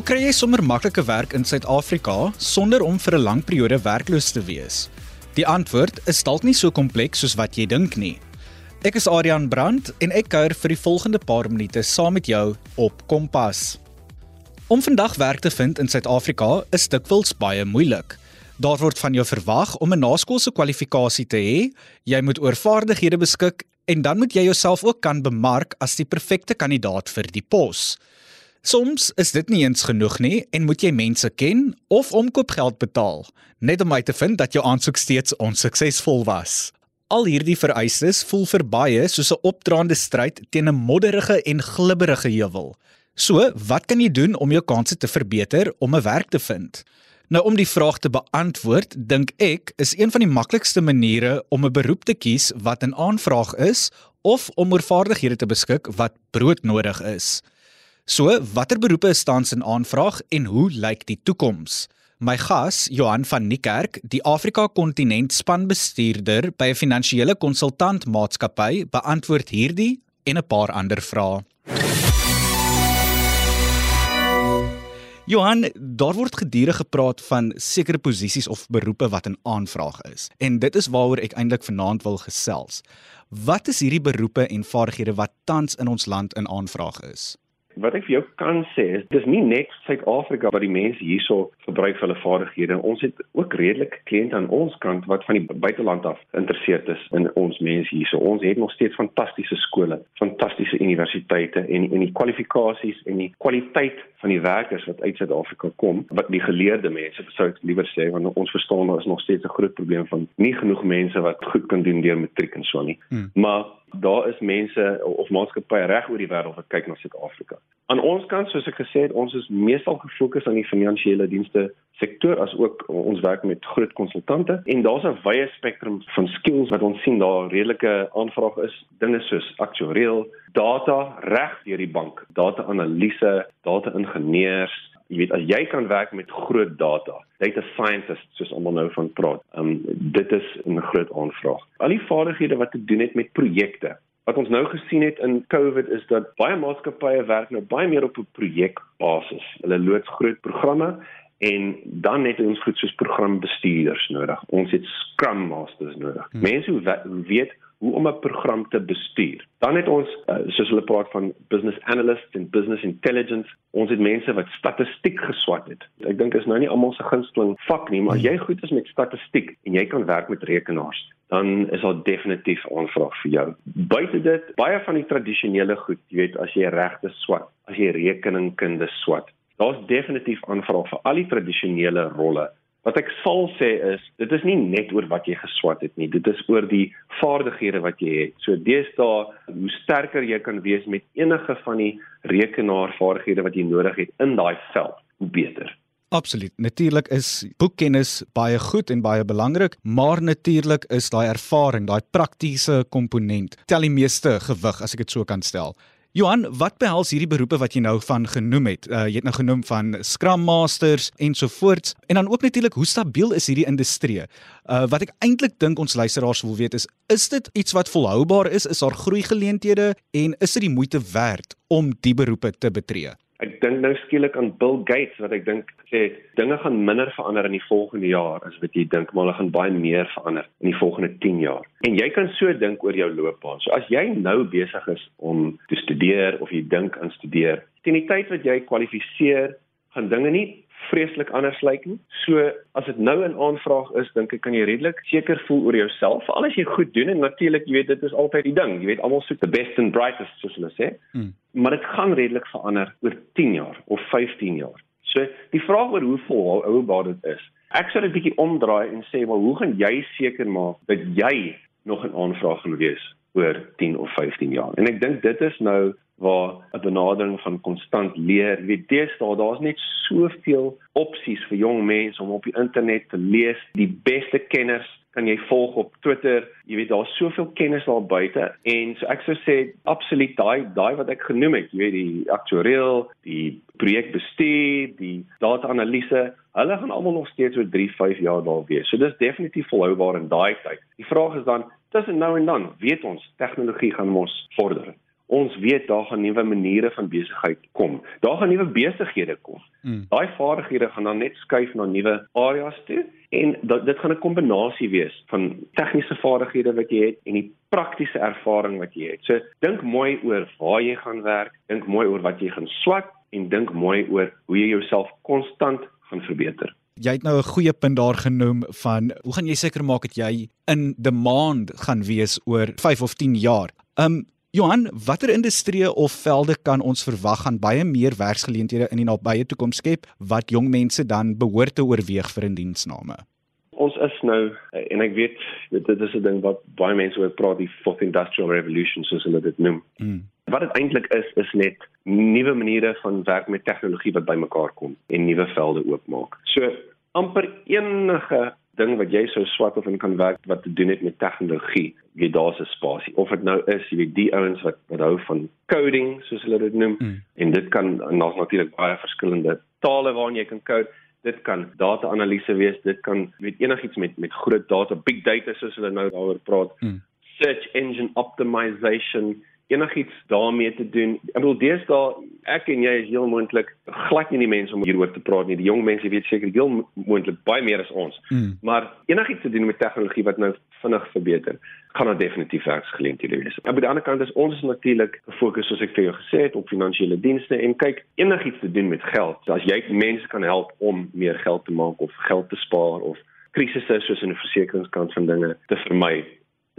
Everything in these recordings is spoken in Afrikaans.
Hoe kry jy sommer maklike werk in Suid-Afrika sonder om vir 'n lang periode werkloos te wees? Die antwoord is dalk nie so kompleks soos wat jy dink nie. Ek is Adrian Brandt en ek kuier vir die volgende paar minute saam met jou op Kompas. Om vandag werk te vind in Suid-Afrika is dikwels baie moeilik. Daar word van jou verwag om 'n naskoolse kwalifikasie te hê, jy moet oor vaardighede beskik en dan moet jy jouself ook kan bemark as die perfekte kandidaat vir die pos. Soms is dit nie eens genoeg nie en moet jy mense ken of omkoopgeld betaal net om uit te vind dat jou aansoek steeds onsuksesvol was. Al hierdie vereistes voel vir baie soos 'n opdraande stryd teen 'n modderige en glibberige heuwel. So, wat kan jy doen om jou kansse te verbeter om 'n werk te vind? Nou om die vraag te beantwoord, dink ek is een van die maklikste maniere om 'n beroep te kies wat in aanvraag is of om oor vaardighede te beskik wat broodnodig is. So, watter beroepe is tans in aanvraag en hoe lyk die toekoms? My gas, Johan van Niekerk, die Afrika Kontinent spanbestuurder by 'n finansiële konsultantmaatskappy, beantwoord hierdie en 'n paar ander vrae. Johan, daar word gedurig gepraat van sekere posisies of beroepe wat in aanvraag is. En dit is waaroor ek eintlik vanaand wil gesels. Wat is hierdie beroepe en vaardighede wat tans in ons land in aanvraag is? Wat ek vir jou kan sê is dis nie net Suid-Afrika wat die mense hierso gebruik hulle vaardighede. Ons het ook redelike kliënte aan ons kant wat van die buiteland af geïnteresseerd is in ons mense hierso. Ons het nog steeds fantastiese skole, fantastiese universiteite en en die kwalifikasies en die kwaliteit van die werkers wat uit Suid-Afrika kom, wat die geleerde mense, sou ek liewer sê, want ons verstaan daar is nog steeds 'n groot probleem van nie genoeg mense wat goed kan doen deur matriek en so nie. Hmm. Maar daar is mense of maatskappye reg oor die wêreld wat kyk na Suid-Afrika. Aan ons kant, soos ek gesê het, ons is meestal gefokus aan die finansiële dienste sektor as ook ons werk met groot konsultante en daar's 'n wye spektrum van skills wat ons sien daar redelike aanvraag is. Dinge soos aktuariël, data reg deur die bank, data-analise, data-ingenieurs, jy weet as jy kan werk met groot data data scientist soos almal nou van praat um, dit is 'n groot aanvraag. Al die vaardighede wat te doen het met projekte wat ons nou gesien het in covid is dat baie maatskappye werk nou baie meer op 'n projekbasis. Hulle loods groot programme en dan het ons goed soos programbestuurders nodig. Ons het scrum masters nodig. Hmm. mense hoe weet hoe om 'n program te bestuur. Dan het ons uh, soos hulle praat van business analysts en business intelligence, ons het mense wat statistiek geswat het. Ek dink is nou nie almal se gunsteling vak nie, maar jy goed is met statistiek en jy kan werk met rekenaars, dan is daar definitief aanvraag vir jou. Buite dit, baie van die tradisionele goed, jy weet as jy regte swat, as jy rekeningkunde swat, daar's definitief aanvraag vir al die tradisionele rolle Wat ek sal sê is, dit is nie net oor wat jy geswat het nie, dit is oor die vaardighede wat jy het. So deesdae, hoe sterker jy kan wees met enige van die rekenaarvaardighede wat jy nodig het in daai veld, hoe beter. Absoluut. Natuurlik is boekkennis baie goed en baie belangrik, maar natuurlik is daai ervaring, daai praktiese komponent tel die meeste gewig as ek dit so kan stel. Johan, wat behels hierdie beroepe wat jy nou van genoem het? Uh, jy het nou genoem van Scrum Masters ensovoorts en dan ook natuurlik hoe stabiel is hierdie industrie? Uh wat ek eintlik dink ons luisteraars wil weet is, is dit iets wat volhoubaar is? Is daar groeigeleenthede en is dit die moeite werd om die beroepe te betree? Ek dink nou skielik aan Bill Gates wat ek dink sê dinge gaan minder verander in die volgende jaar as wat jy dink, maar hulle gaan baie meer verander in die volgende 10 jaar. En jy kan so dink oor jou loopbaan. So as jy nou besig is om te studeer of jy dink aan studeer, teen die tyd wat jy kwalifiseer, gaan dinge nie vreeslik anders lyk nie. So as dit nou 'n aanvraag is, dink ek kan jy redelik seker voel oor jouself, veral as jy goed doen en natuurlik, jy weet dit is altyd die ding. Jy weet almal soek the best and brightest soos hulle sê. Hmm. Maar dit gaan redelik verander oor 10 jaar of 15 jaar. So die vraag oor hoe volhoubaar dit is. Ek sou dit bietjie omdraai en sê, maar hoe gaan jy seker maak dat jy nog 'n aanvraag gaan wees oor 10 of 15 jaar? En ek dink dit is nou waar 'n benadering van konstant leer. Jy weet deesdae daar's net soveel opsies vir jong mense om op die internet te lees. Die beste kenners kan jy volg op Twitter. Jy weet daar's soveel kennis daar buite en so ek sou sê absoluut daai daai wat ek genoem het, jy weet die aktuariël, die projekbestuur, die data-analise, hulle gaan almal nog steeds oor 3, 5 jaar daar wees. So dis definitief volhoubaar in daai tyd. Die vraag is dan tussen nou en dan, weet ons tegnologie gaan ons vorder ons weet daar gaan nuwe maniere van besigheid kom. Daar gaan nuwe besighede kom. Mm. Daai vaardighede gaan dan net skuif na nuwe areas toe en dat, dit gaan 'n kombinasie wees van tegniese vaardighede wat jy het en die praktiese ervaring wat jy het. So dink mooi oor waar jy gaan werk, dink mooi oor wat jy gaan swat en dink mooi oor hoe jy jouself konstant gaan verbeter. Jy het nou 'n goeie punt daar genoem van hoe gaan jy seker maak dat jy in demand gaan wees oor 5 of 10 jaar. Um Johan, watter industrieë of velde kan ons verwag gaan baie meer werksgeleenthede in die nabye toekoms skep wat jong mense dan behoort te oorweeg vir 'n diensname? Ons is nou en ek weet dit is 'n ding wat baie mense oor praat die fourth industrial revolution soos hulle dit noem. Mm. Wat dit eintlik is is net nuwe maniere van werk met tegnologie wat bymekaar kom en nuwe velde oopmaak. So amper enige ding wat jy sou swat of in kan werk wat te doen het met tegnologie, jy daar's 'n spasie. Of dit nou is, jy weet die ouens wat wat hou van coding soos hulle dit noem mm. en dit kan daar's natuurlik baie verskillende tale waarin jy kan code. Dit kan data-analise wees, dit kan weet enigiets met met groot data, big data soos hulle nou daaroor praat. Mm. Search engine optimization, enigiets daarmee te doen. Ek bedoel deesdae ek en jy is heel moontlik glad nie die mense om hieroor te praat nie. Die jong mense weet seker heel moontlik baie meer as ons. Mm. Maar enigiets te doen met tegnologie wat nou vinnig verbeter, gaan daar definitief werksgeleenthede wees. Aan die ander kant is ons natuurlik gefokus soos ek vir jou gesê het op finansiële dienste en kyk enigiets te doen met geld. So as jy mense kan help om meer geld te maak of geld te spaar of krisisse soos in die versekeringskant van dinge te vermy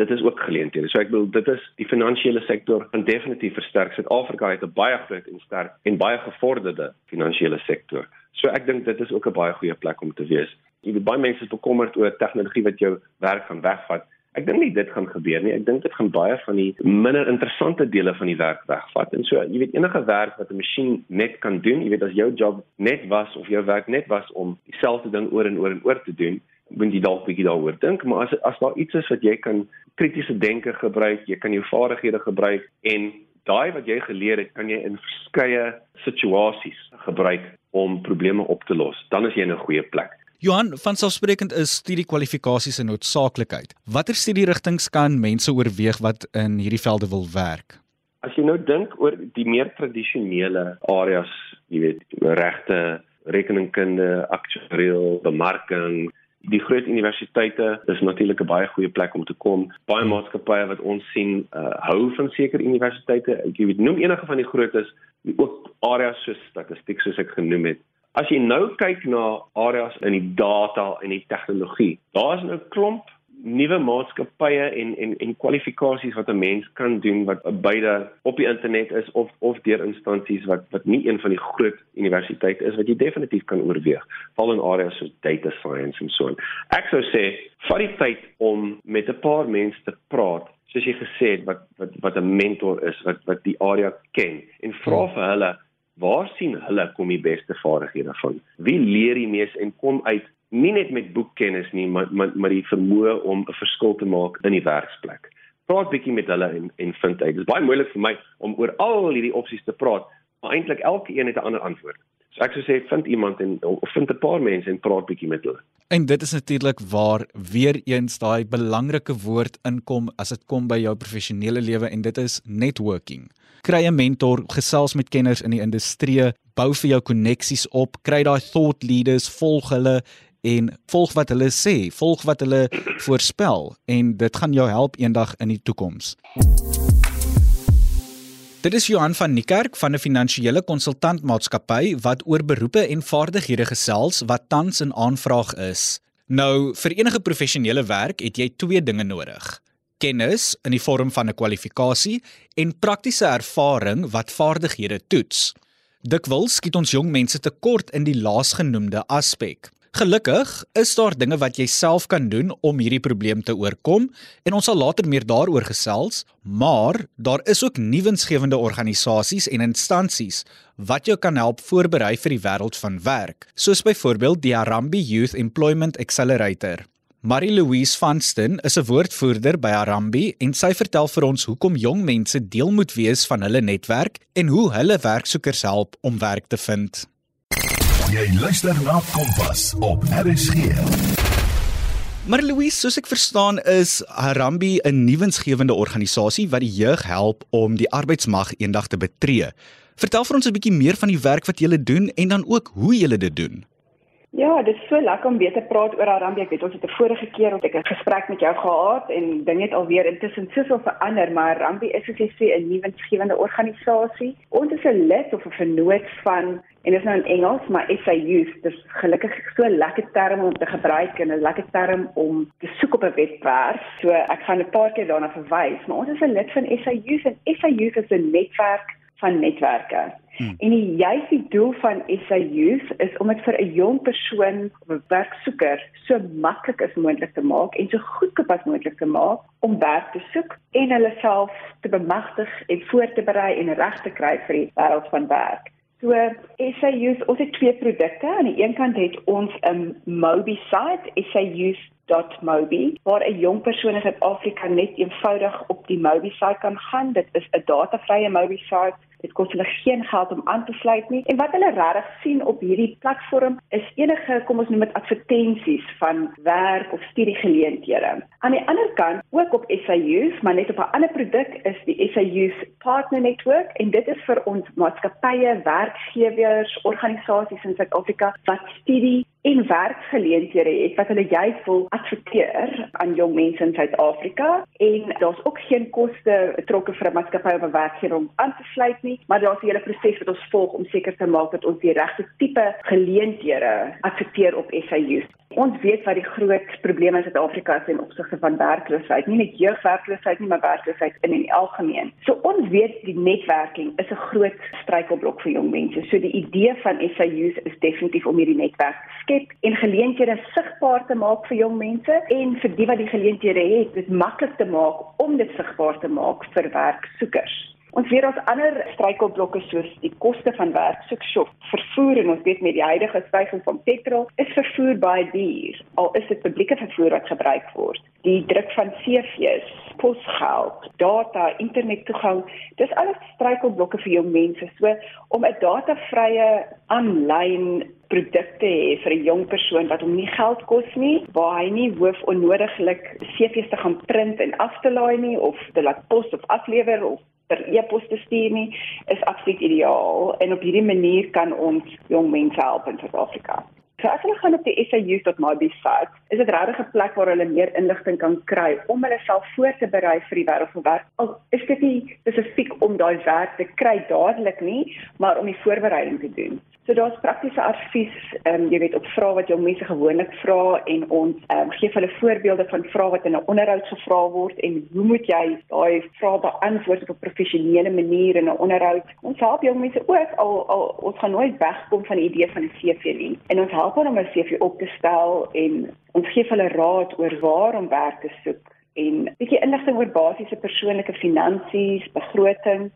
dit is ook geleenthede. So ek bedoel dit is die finansiële sektor en definitief versterk. Suid-Afrika het 'n baie groot en sterk en baie gevorderde finansiële sektor. So ek dink dit is ook 'n baie goeie plek om te wees. Jy weet baie mense is bekommerd oor tegnologie wat jou werk gaan wegvat. Ek dink nie dit gaan gebeur nie. Ek dink dit gaan baie van die minder interessante dele van die werk wegvat. En so, jy weet enige werk wat 'n masjien net kan doen, jy weet as jou job net was of jou werk net was om dieselfde ding oor en oor en oor te doen, moet jy dalk bietjie daaroor dink, maar as as daar iets is wat jy kan kritiese denke gebruik, jy kan jou vaardighede gebruik en daai wat jy geleer het, kan jy in verskeie situasies gebruik om probleme op te los. Dan is jy in 'n goeie plek. Johan, van selfsprekend is studiekwalifikasies 'n noodsaaklikheid. Watter studierigtinge kan mense oorweeg wat in hierdie velde wil werk? As jy nou dink oor die meer tradisionele areas, jy weet, regte, rekeningkunde, aktuariël, bemarking, Die groot universiteite is natuurlik 'n baie goeie plek om te kom. Baie maatskappye wat ons sien, uh, hou van sekere universiteite. Ek weet noem enige van die grootes, ook areas soos statistiek soos ek genoem het. As jy nou kyk na areas in die data en die tegnologie, daar's nou 'n klomp nuwe maatskappye en en en kwalifikasies wat 'n mens kan doen wat beide op die internet is of of deur instansies wat wat nie een van die groot universiteite is wat jy definitief kan oorweeg val in areas soos data science en so on. Ek sou sê vat die tyd om met 'n paar mense te praat soos jy gesê het wat wat wat 'n mentor is wat wat die area ken en vra vir hulle waar sien hulle kom die beste vaardighede van wie leer die mees en kom uit nie net met boekkennis nie, maar maar, maar die vermoë om 'n verskil te maak in die werksplek. Praat bietjie met hulle en en vind uit. Dit is baie moeilik vir my om oor al hierdie opsies te praat, maar eintlik elke een het 'n ander antwoord. So ek sou sê vind iemand en of vind 'n paar mense en praat bietjie met hulle. En dit is natuurlik waar weer eens daai belangrike woord inkom as dit kom by jou professionele lewe en dit is networking. Kry 'n mentor, gesels met kenners in die industrie, bou vir jou koneksies op, kry daai thought leaders, volg hulle en volg wat hulle sê, volg wat hulle voorspel en dit gaan jou help eendag in die toekoms. Dit is Johan van Niekerk van 'n finansiële konsultantmaatskappy wat oor beroepe en vaardighede gesels wat tans in aanvraag is. Nou, vir enige professionele werk het jy twee dinge nodig: kennis in die vorm van 'n kwalifikasie en praktiese ervaring wat vaardighede toets. Dikwels skiet ons jong mense tekort in die laasgenoemde aspek. Gelukkig is daar dinge wat jy self kan doen om hierdie probleem te oorkom en ons sal later meer daaroor gesels, maar daar is ook nuwensgewende organisasies en instansies wat jou kan help voorberei vir die wêreld van werk, soos byvoorbeeld die Arambi Youth Employment Accelerator. Marie-Louise Vanston is 'n woordvoerder by Arambi en sy vertel vir ons hoekom jong mense deel moet wees van hulle netwerk en hoe hulle werksoekers help om werk te vind. Jy luister na Kompas op RSG. Maar Louise, soos ek verstaan, is Harambee 'n nuwensgewende organisasie wat die jeug help om die arbeidsmag eendag te betree. Vertel vir ons 'n bietjie meer van die werk wat julle doen en dan ook hoe julle dit doen. Ja, dit is so lekker om weer te praat oor Harambee. Ek weet ons het 'n vorige keer op 'n gesprek met jou gehad en dinge het alweer intussen soveel verander, maar Harambee is soos jy sê 'n nuwensgewende organisasie. Ons is 'n lid of 'n vennoot van en dit is nou in Engels, maar SA Youth. Dis gelukkig so 'n lekker term om te gebruik en 'n lekker term om te soek op 'n webwerf. So ek gaan 'n paar keer daarna verwys, maar ons is 'n lid van SA Youth en SA Youth is 'n netwerk van netwerke. Hmm. En die juist die doel van SA Youth is om dit vir 'n jong persoon of 'n werksoeker so maklik as moontlik te maak en so goedkoop as moontlik te maak om werk te soek en hulle self te bemagtig en voor te berei en reg te kry vir die wêreld van werk. So SA Youth, ons het twee produkte. Aan die een kant het ons 'n Mobi site, sa.youth.mobi, waar 'n jong persoon in Suid-Afrika net eenvoudig op die Mobi site kan gaan. Dit is 'n datavrye Mobi site Dit kos hulle geen geld om aan te sluit nie. En wat hulle regtig sien op hierdie platform is enige, kom ons noem dit advertensies van werk of studiegeleenthede. Aan die ander kant, ook op SAU, maar net op 'n ander produk is die SAU Partner Network en dit is vir ons maatskappye, werkgewers, organisasies in Suid-Afrika wat studie en werkgeleenthede het wat hulle juis wil adverteer aan jong mense in Suid-Afrika en daar's ook geen koste betrokke vir 'n maatskappy of 'n werkgewer om aan te sluit nie, maar daar's 'n hele proses wat ons volg om seker te maak dat ons die regte tipe geleenthede adverteer op SAU. Ons weet wat die groot probleme in Suid-Afrika is in opsigte van werkloosheid, nie net jeugwerkloosheid nie, maar werkloosheid in die algemeen. So ons weet die netwerking is 'n groot struikelblok vir jong mense. So die idee van SAU's is definitief om hierdie netwerk te skep en geleenthede sigbaar te maak vir jong mense en vir die wat die geleenthede het, dit maklik te maak om dit sigbaar te maak vir werksoekers. Ons weet ons ander struikelblokke soos die koste van werk, soek vervoer en ons weet met die huidige stygings van petrol is vervoer baie duur. Al is dit publieke vervoer wat gebruik word. Die druk van CV's, posgeld, data, internettoegang, dis alles struikelblokke vir jong mense. So om 'n datavrye aanlyn produkte hê vir 'n jong persoon wat hom nie geld kos nie, waar hy nie hoef onnodiglik CV's te gaan print en af te laai nie of te laat pos of aflewer of per e-pos te stuur nie, is absoluut ideaal en op hierdie manier kan ons jong mense help in Suid-Afrika. So as hulle gaan op die SAU.mobi site, is dit regtig 'n plek waar hulle meer inligting kan kry om hulle self voor te berei vir die wêreld van werk. Al is dit nie spesifiek om daai werk te kry dadelik nie, maar om die voorbereiding te doen. So daar's praktiese advies, ehm um, jy weet op vrae wat jong mense gewoonlik vra en ons ehm um, gee hulle voorbeelde van vrae wat in 'n onderhoud gevra word en hoe moet jy daai vrae beantwoord op 'n professionele manier in 'n onderhoud. Ons help jong mense ook al, al ons gaan nooit wegkom van die idee van 'n CV nie. En ons help hulle om 'n CV op te stel en ons gee hulle raad oor waar om werk te soek en 'n bietjie inligting oor basiese persoonlike finansies, begroting.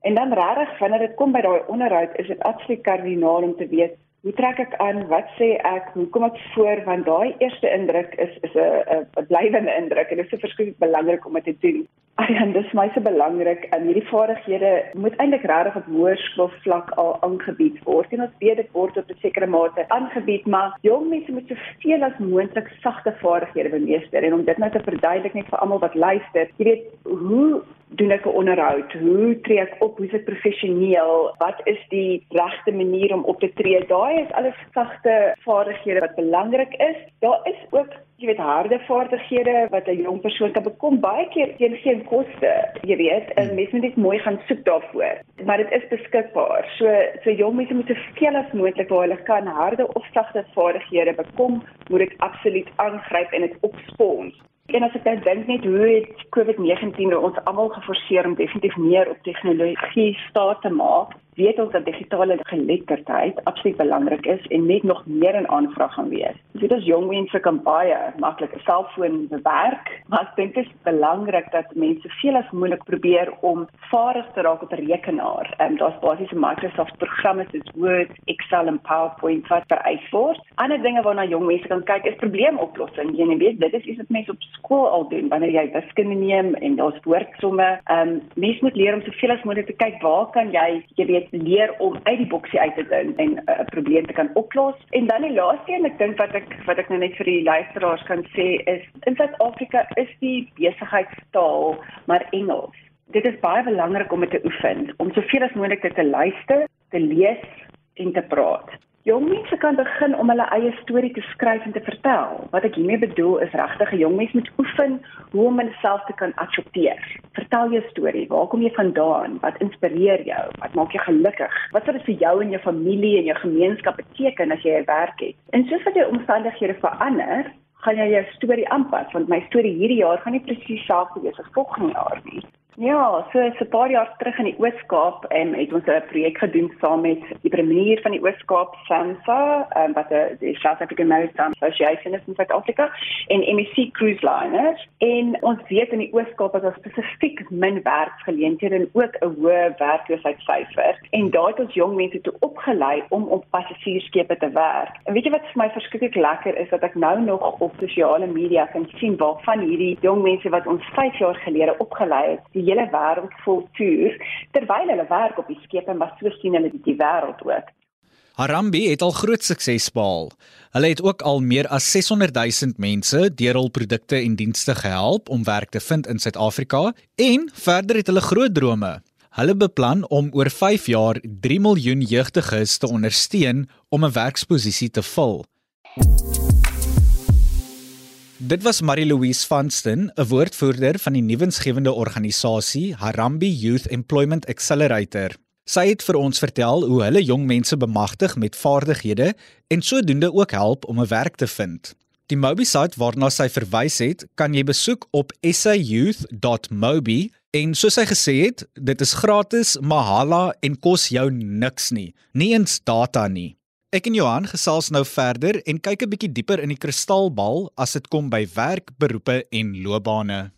En dan regtig wanneer dit kom by daai onderhoud, is dit absoluut kardinaal om te weet hoe trek ek aan, wat sê ek, hoe kom ek voor? Want daai eerste indruk is is 'n 'n blywende indruk en dit is so verskriklik belangrik om dit te doen. Ag, dis my se belangrik. En hierdie vaardighede moet eintlik regtig op hoërskoolvlak al aangebied word. En ons weet dit word op 'n sekere mate aangebied, maar jong mense moet soveel as moontlik sagte vaardighede bemeester. En om dit nou te verduidelik net vir almal wat luister, jy weet, hoe doen ek 'n onderhoud? Hoe tree ek op? Hoe is dit professioneel? Wat is die regte manier om op te tree? Daai is alles sagte vaardighede wat belangrik is. Daar is ook jy weet harde vaardighede wat 'n jong persoon kan bekom baie keer teen geen koste, jy weet, en mense moet net mooi gaan soek daarvoor. Maar dit is beskikbaar. So so jong mense moet soveel as moontlik waar hulle kan harde of sagte vaardighede bekom, moet dit absoluut aangryp en dit opspons. En as ek dan dink net hoe het COVID-19 ons almal geforseer om definitief meer op tegnologie staat te maak, weet ons dat digitale geletterdheid absoluut belangrik is en net nog meer in aanvraag gaan wees. Jy weet as jong mense kan baie maklik 'n selfoon bewerk, maar ek dink dit is belangrik dat mense veel as moontlik probeer om vaardig te raak op 'n rekenaar. Ehm daar's basiese Microsoft programme soos Word, Excel en PowerPoint wat vereis word. Ander dinge waarna jong mense kan kyk is probleemoplossing. Jy weet, dit is iets wat mense op skool al doen wanneer jy wiskunde neem en daar's woordsomme. Ehm um, mense moet leer om soveel as moontlik te kyk waar kan jy, jy weet leer om uit die boksie uit te dink en 'n uh, probleem te kan oplos. En dan die laaste een, ek dink wat ek wat ek nou net vir die luisteraars kan sê is in Suid-Afrika is die besigheidstaal maar Engels. Dit is baie belangrik om dit te oefen, om soveel as moontlik te luister, te lees en te praat. Jong mense kan begin om hulle eie storie te skryf en te vertel. Wat ek hiermee bedoel is regtig 'n jong mens moet oefen hoe om homself te kan accepteer. Vertel jou storie. Waar kom jy vandaan? Wat inspireer jou? Wat maak jou gelukkig? Wat sou dit vir jou en jou familie en jou gemeenskap beteken as jy 'n werk het? En soos wat jou omstandighede verander, gaan jy jou storie aanpas want my storie hierdie jaar gaan nie presies dieselfde wees as volgende jaar nie. Ja, so 'n paar jaar terug in die Oos-Kaap en het ons 'n projek gedoen saam met die premier van die Oos-Kaap, SAMSA, um, wat die South African Maritime Association is in Suid-Afrika en MEC Cruise Liners. En ons weet in die Oos-Kaap is daar spesifiek min werksgeleenthede en ook 'n hoë werkloosheidssyfer. En daar het ons jong mense toe opgelei om op passasiersskepe te werk. En weet jy wat vir my verskriklik lekker is dat ek nou nog op sosiale media kan sien waarvan hierdie jong mense wat ons 5 jaar gelede opgelei het, die hele wêreld vol toer terwyl hulle werk op die skepe maar so sien hulle die, die wêreld ook. Harambe het al groot sukses behaal. Hulle het ook al meer as 600 000 mense deur hul produkte en dienste gehelp om werk te vind in Suid-Afrika en verder het hulle groot drome. Hulle beplan om oor 5 jaar 3 miljoen jeugdiges te ondersteun om 'n werksposisie te vul. Dit was Marie-Louise Vanston, 'n woordvoerder van die nuwensgewende organisasie Harambee Youth Employment Accelerator. Sy het vir ons vertel hoe hulle jong mense bemagtig met vaardighede en sodoende ook help om 'n werk te vind. Die Mobi site waarna sy verwys het, kan jy besoek op sayouth.mobi en soos sy gesê het, dit is gratis, mahala en kos jou niks nie, nie eens data nie. Ek en Johan gesels nou verder en kyk 'n bietjie dieper in die kristalbal as dit kom by werk, beroepe en loopbane.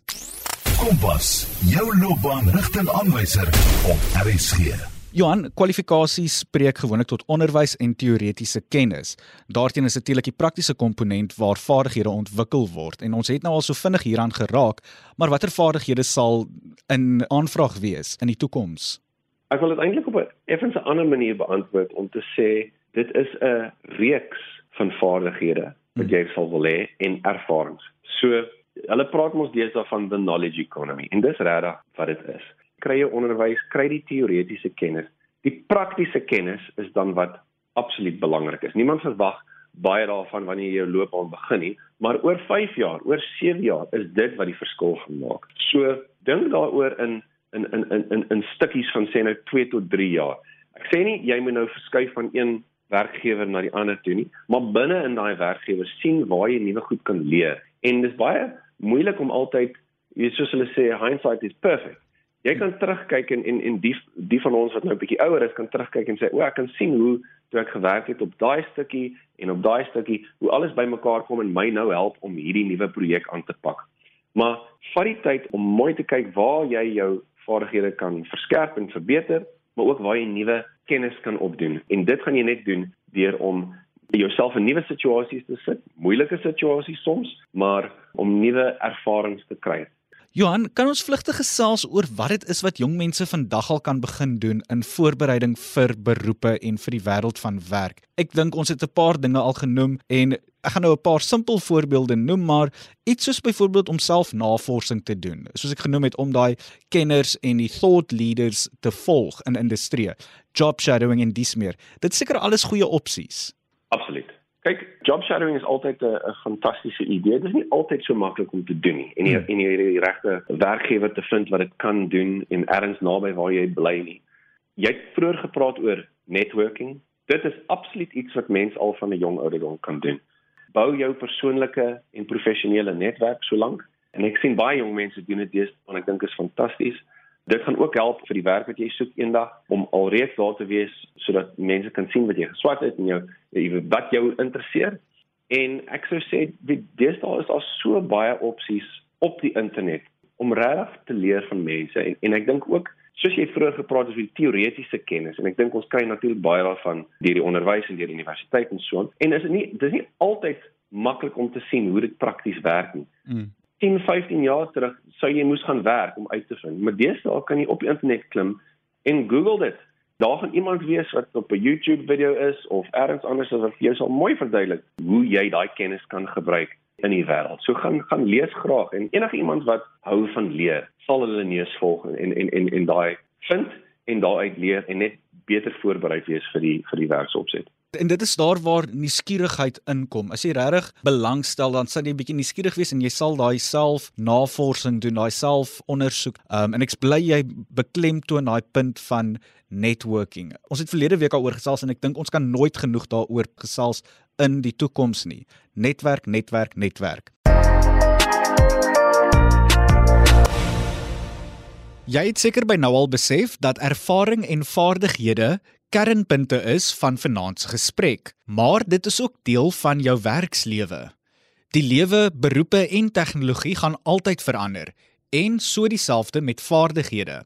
Kompas, jou loopbaanrigtingaanwyser op RSG. Johan, kwalifikasies spreek gewoonlik tot onderwys en teoretiese kennis. Daarteen is natuurlik die praktiese komponent waar vaardighede ontwikkel word en ons het nou al so vinnig hieraan geraak, maar watter vaardighede sal in aanvraag wees in die toekoms? Ek wil dit eintlik op 'n effens ander manier beantwoord om te sê dit is 'n reeks van vaardighede wat jy sal wil hê en ervarings. So hulle praat mos deesdae van the knowledge economy en dis regtig wat dit is. Kry jy onderwys, kry die teoretiese kennis. Die praktiese kennis is dan wat absoluut belangrik is. Niemand verwag baie daarvan wanneer jy jou loopbaan begin nie, maar oor 5 jaar, oor 7 jaar is dit wat die verskil gaan maak. So dink daaroor in in in in in stukkies van sê nou 2 tot 3 jaar. Ek sê nie jy moet nou verskuif van een werkgewer na die ander toe nie, maar binne in daai werkgewer sien waar jy nuwe goed kan leer. En dis baie moeilik om altyd, jy soos hulle sê hindsight is perfect. Jy kan terugkyk en en en die die van ons wat nou 'n bietjie ouer is kan terugkyk en sê o, ek kan sien hoe toe ek gewerk het op daai stukkie en op daai stukkie hoe alles bymekaar kom en my nou help om hierdie nuwe projek aan te pak. Maar vat die tyd om mooi te kyk waar jy jou vaardighede kan verskerp en verbeter maar ook waar jy nuwe kennis kan opdoen. En dit gaan jy net doen deur om jouself in nuwe situasies te sit, moeilike situasies soms, maar om nuwe ervarings te kry. Johan, kan ons vlugtig gesels oor wat dit is wat jong mense vandag al kan begin doen in voorbereiding vir beroepe en vir die wêreld van werk? Ek dink ons het 'n paar dinge al genoem en ek gaan nou 'n paar simpel voorbeelde noem, maar iets soos byvoorbeeld om self navorsing te doen, soos ek genoem het om daai kenners en die thought leaders te volg in industrie, job shadowing en dis meer. Dit seker alles goeie opsies. Absoluut. Kyk, job shadowing is altyd 'n fantastiese idee. Dit is nie altyd so maklik om te doen nie. En jy hmm. en jy die regte werkgewer te vind wat dit kan doen en ergens naby waar jy bly nie. Jy het vroeër gepraat oor networking. Dit is absoluut iets wat mens al van 'n jong ouderdom kan doen. Bou jou persoonlike en professionele netwerk solank. En ek sien baie jong mense doen dit deesdae en ek dink dit is fantasties. Dit gaan ook help vir die werk wat jy soek eendag om alreeds daar te wees sodat mense kan sien wat jy geswat het en jou wat jou interesseer. En ek sou sê deesdae is daar so baie opsies op die internet om regtig te leer van mense en, en ek dink ook soos jy vroeër gepraat het oor die teoretiese kennis en ek dink ons kry natuurlik baie daarvan deur die onderwys en deur die universiteit en so aan. En is dit nie dis nie altyd maklik om te sien hoe dit prakties werk nie. Mm. 10, 15 jaar terug sou jy moes gaan werk om uit te vind. Maar deesdae kan jy op die internet klim en Google dit Daar gaan iemand wees wat op 'n YouTube video is of ergens anders wat vir jou sal mooi verduidelik hoe jy daai kennis kan gebruik in die wêreld. So gaan gaan lees graag en enige iemand wat hou van leer, sal hulle neus volg en en en en daai vind en daaruit leer en net beter voorberei wees vir die vir die werksopset. En dit is daar waar nuuskierigheid inkom. As jy regtig belangstel, dan sal jy 'n bietjie nuuskierig wees en jy sal daai self navorsing doen, daai self ondersoek. Um en ek bly jy beklemtoon daai punt van networking. Ons het verlede week daaroor gesels en ek dink ons kan nooit genoeg daaroor gesels in die toekoms nie. Netwerk, netwerk, netwerk. Jy het seker by nou al besef dat ervaring en vaardighede kernpunte is van vanaand se gesprek, maar dit is ook deel van jou werkslewe. Die lewe, beroepe en tegnologie gaan altyd verander en so dieselfde met vaardighede.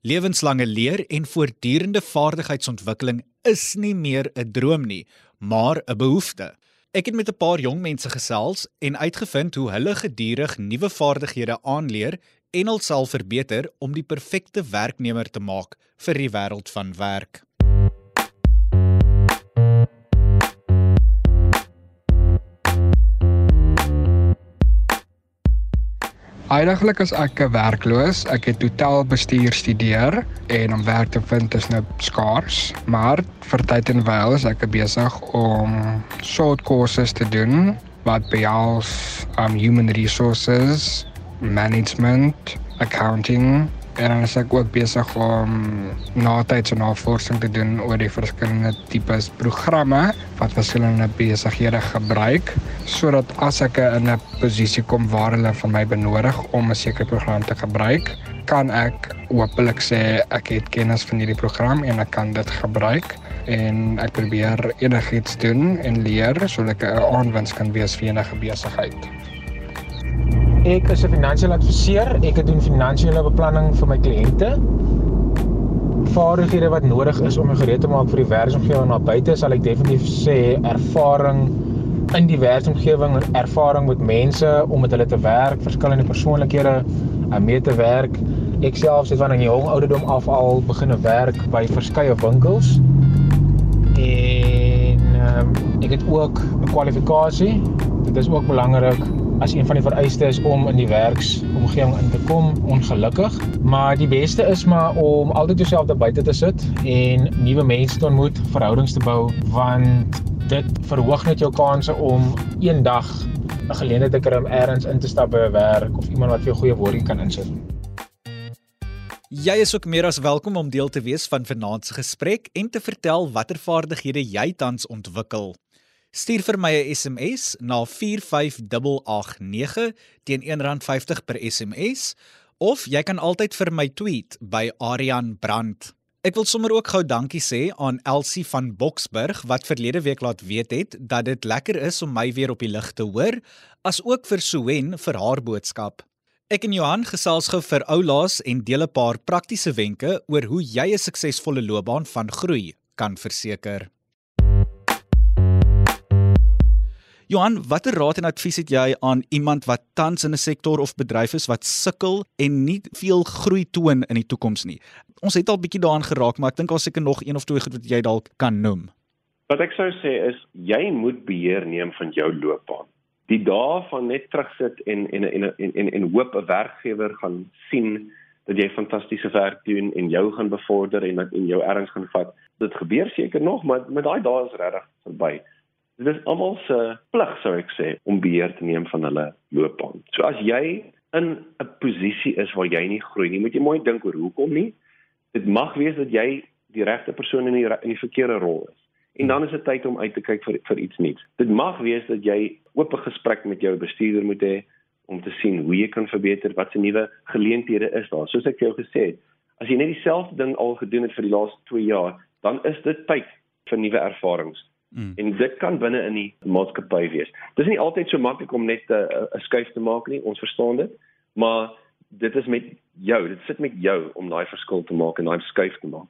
Lewenslange leer en voortdurende vaardigheidsontwikkeling is nie meer 'n droom nie, maar 'n behoefte. Ek het met 'n paar jong mense gesels en uitgevind hoe hulle gedurig nuwe vaardighede aanleer en hulself verbeter om die perfekte werknemer te maak vir die wêreld van werk. Eindelik is ek werkloos. Ek het hotelbestuur studeer en om werk te vind is nou skaars, maar vir tyd en wyl is ek besig om short courses te doen wat behels um human resources, management, accounting en dan is ek ook besig om natydse navorsing te doen oor die verskillende tipes programme wat verskillende besighede gebruik sodat as ek in 'n posisie kom waar hulle van my benodig om 'n sekere program te gebruik, kan ek hopelik sê ek het kennis van hierdie program en ek kan dit gebruik en ek probeer enigiets doen en leer sodat ek 'n aanwinst kan wees vir enige besigheid. Ek is 'n finansiële adviseur. Ek doen finansiële beplanning vir my kliënte. Vaardighede wat nodig is om 'n gereed te maak vir die werksomgewing na buite, sal ek definitief sê ervaring in die werksomgewing en ervaring met mense om met hulle te werk, verskillende persoonlikhede om mee te werk. Ek self het van 'n jong ouderdom af al begine werk by verskeie winkels. En um, ek het ook 'n kwalifikasie. Dit is ook belangrik as een van die vereistes om in die werksomgewing in te kom ongelukkig maar die beste is maar om altyd jouself daar buite te sit en nuwe mense te ontmoet verhoudings te bou want dit verhoog net jou kanse om eendag 'n geleentheid te kry om elders in te stap by 'n werk of iemand wat vir jou goeie woordjie kan insit Jy is ook meer as welkom om deel te wees van vanaand se gesprek en te vertel watter vaardighede jy tans ontwikkel. Stuur vir my 'n SMS na 45889 teen R1.50 per SMS of jy kan altyd vir my tweet by Arian Brandt. Ek wil sommer ook gou dankie sê aan Elsie van Boksburg wat verlede week laat weet het dat dit lekker is om my weer op die lig te hoor, as ook vir Suwen vir haar boodskap. Ek en Johan gesels gou vir oulaas en deel 'n paar praktiese wenke oor hoe jy 'n suksesvolle loopbaan van groei kan verseker. Johan, watter raad en advies het jy aan iemand wat tans in 'n sektor of bedryf is wat sukkel en nie veel groei toon in die toekoms nie? Ons het al bietjie daaraan geraak, maar ek dink daar's seker nog een of twee goed wat jy dalk kan noem. Wat ek sou sê is jy moet beheer neem van jou loopbaan. Die dae van net terugsit en en en en en, en hoop 'n werkgewer gaan sien dat jy fantastiese werk doen en jou gaan bevorder en dat en jou erns gaan vat. Dit gebeur seker nog, maar met daai dae is regtig verby. Dit is almal se plig sou ek sê om beheer te neem van hulle loopbaan. So as jy in 'n posisie is waar jy nie groei nie, moet jy mooi dink oor hoekom nie. Dit mag wees dat jy die regte persoon in die in die verkeerde rol is. En dan is dit tyd om uit te kyk vir vir iets nuuts. Dit mag wees dat jy oop gesprek met jou bestuurder moet hê om te sien hoe jy kan verbeter, wat se nuwe geleenthede is daar. Soos ek vir jou gesê het, as jy net dieselfde ding al gedoen het vir die laaste 2 jaar, dan is dit tyd vir nuwe ervarings. Mm. En dit kan binne in die maatskappy wees. Dit is nie altyd so maklik om net 'n 'n skuif te maak nie, ons verstaan dit, maar dit is met jou, dit sit met jou om daai verskil te maak en daai skuif te maak.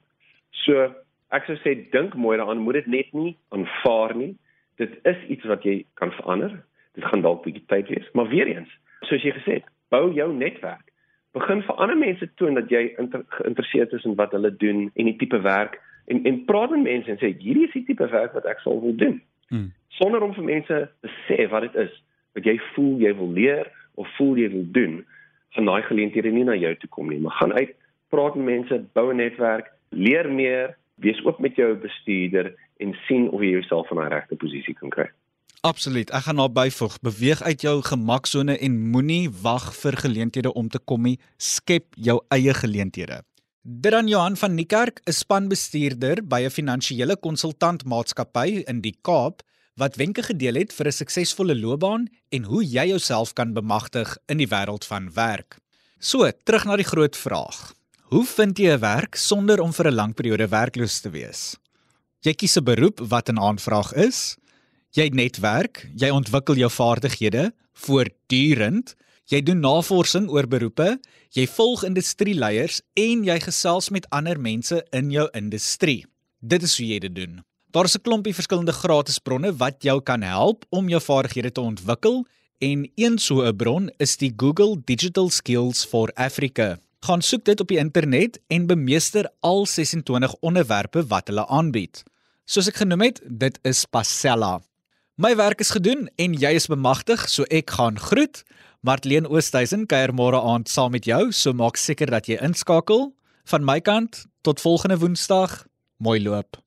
So, ek sou sê dink mooi daaraan, moet dit net nie aanvaar nie. Dit is iets wat jy kan verander. Dit gaan dalk bietjie tyd wees, maar weer eens, soos jy gesê het, bou jou netwerk. Begin vir ander mense toon dat jy inter, geïnteresseerd is in wat hulle doen en die tipe werk En en praat met mense en sê hierdie is die tipe werk wat ek sal wil doen. Hmm. Sonder om vir mense te sê wat dit is wat jy voel jy wil leer of voel jy wil doen, gaan daai geleenthede nie na jou toe kom nie, maar gaan uit, praat met mense, bou 'n netwerk, leer meer, wees oop met jou bestuurder en sien of jy jouself in daai regte posisie kan kry. Absoluut. Ek gaan daarby voeg. Beweeg uit jou gemaksone en moenie wag vir geleenthede om te kom nie. Skep jou eie geleenthede. Dran Johan van Niekerk is spanbestuurder by 'n finansiële konsultantmaatskappy in die Kaap wat wenke gedeel het vir 'n suksesvolle loopbaan en hoe jy jouself kan bemagtig in die wêreld van werk. So, terug na die groot vraag. Hoe vind jy 'n werk sonder om vir 'n lang periode werkloos te wees? Jy kies 'n beroep wat 'n aanvraag is. Jy netwerk, jy ontwikkel jou vaardighede voortdurend. Jy doen navorsing oor beroepe, jy volg industrieleiers en jy gesels met ander mense in jou industrie. Dit is hoe jy dit doen. Daar is 'n klompie verskillende gratis bronne wat jou kan help om jou vaardighede te ontwikkel en een so 'n bron is die Google Digital Skills for Africa. Gaan soek dit op die internet en bemeester al 26 onderwerpe wat hulle aanbied. Soos ek genoem het, dit is Pasella. My werk is gedoen en jy is bemagtig, so ek gaan groet. Martleen Oosthuizen kuier môre aand saam met jou, so maak seker dat jy inskakel. Van my kant, tot volgende Woensdag. Mooi loop.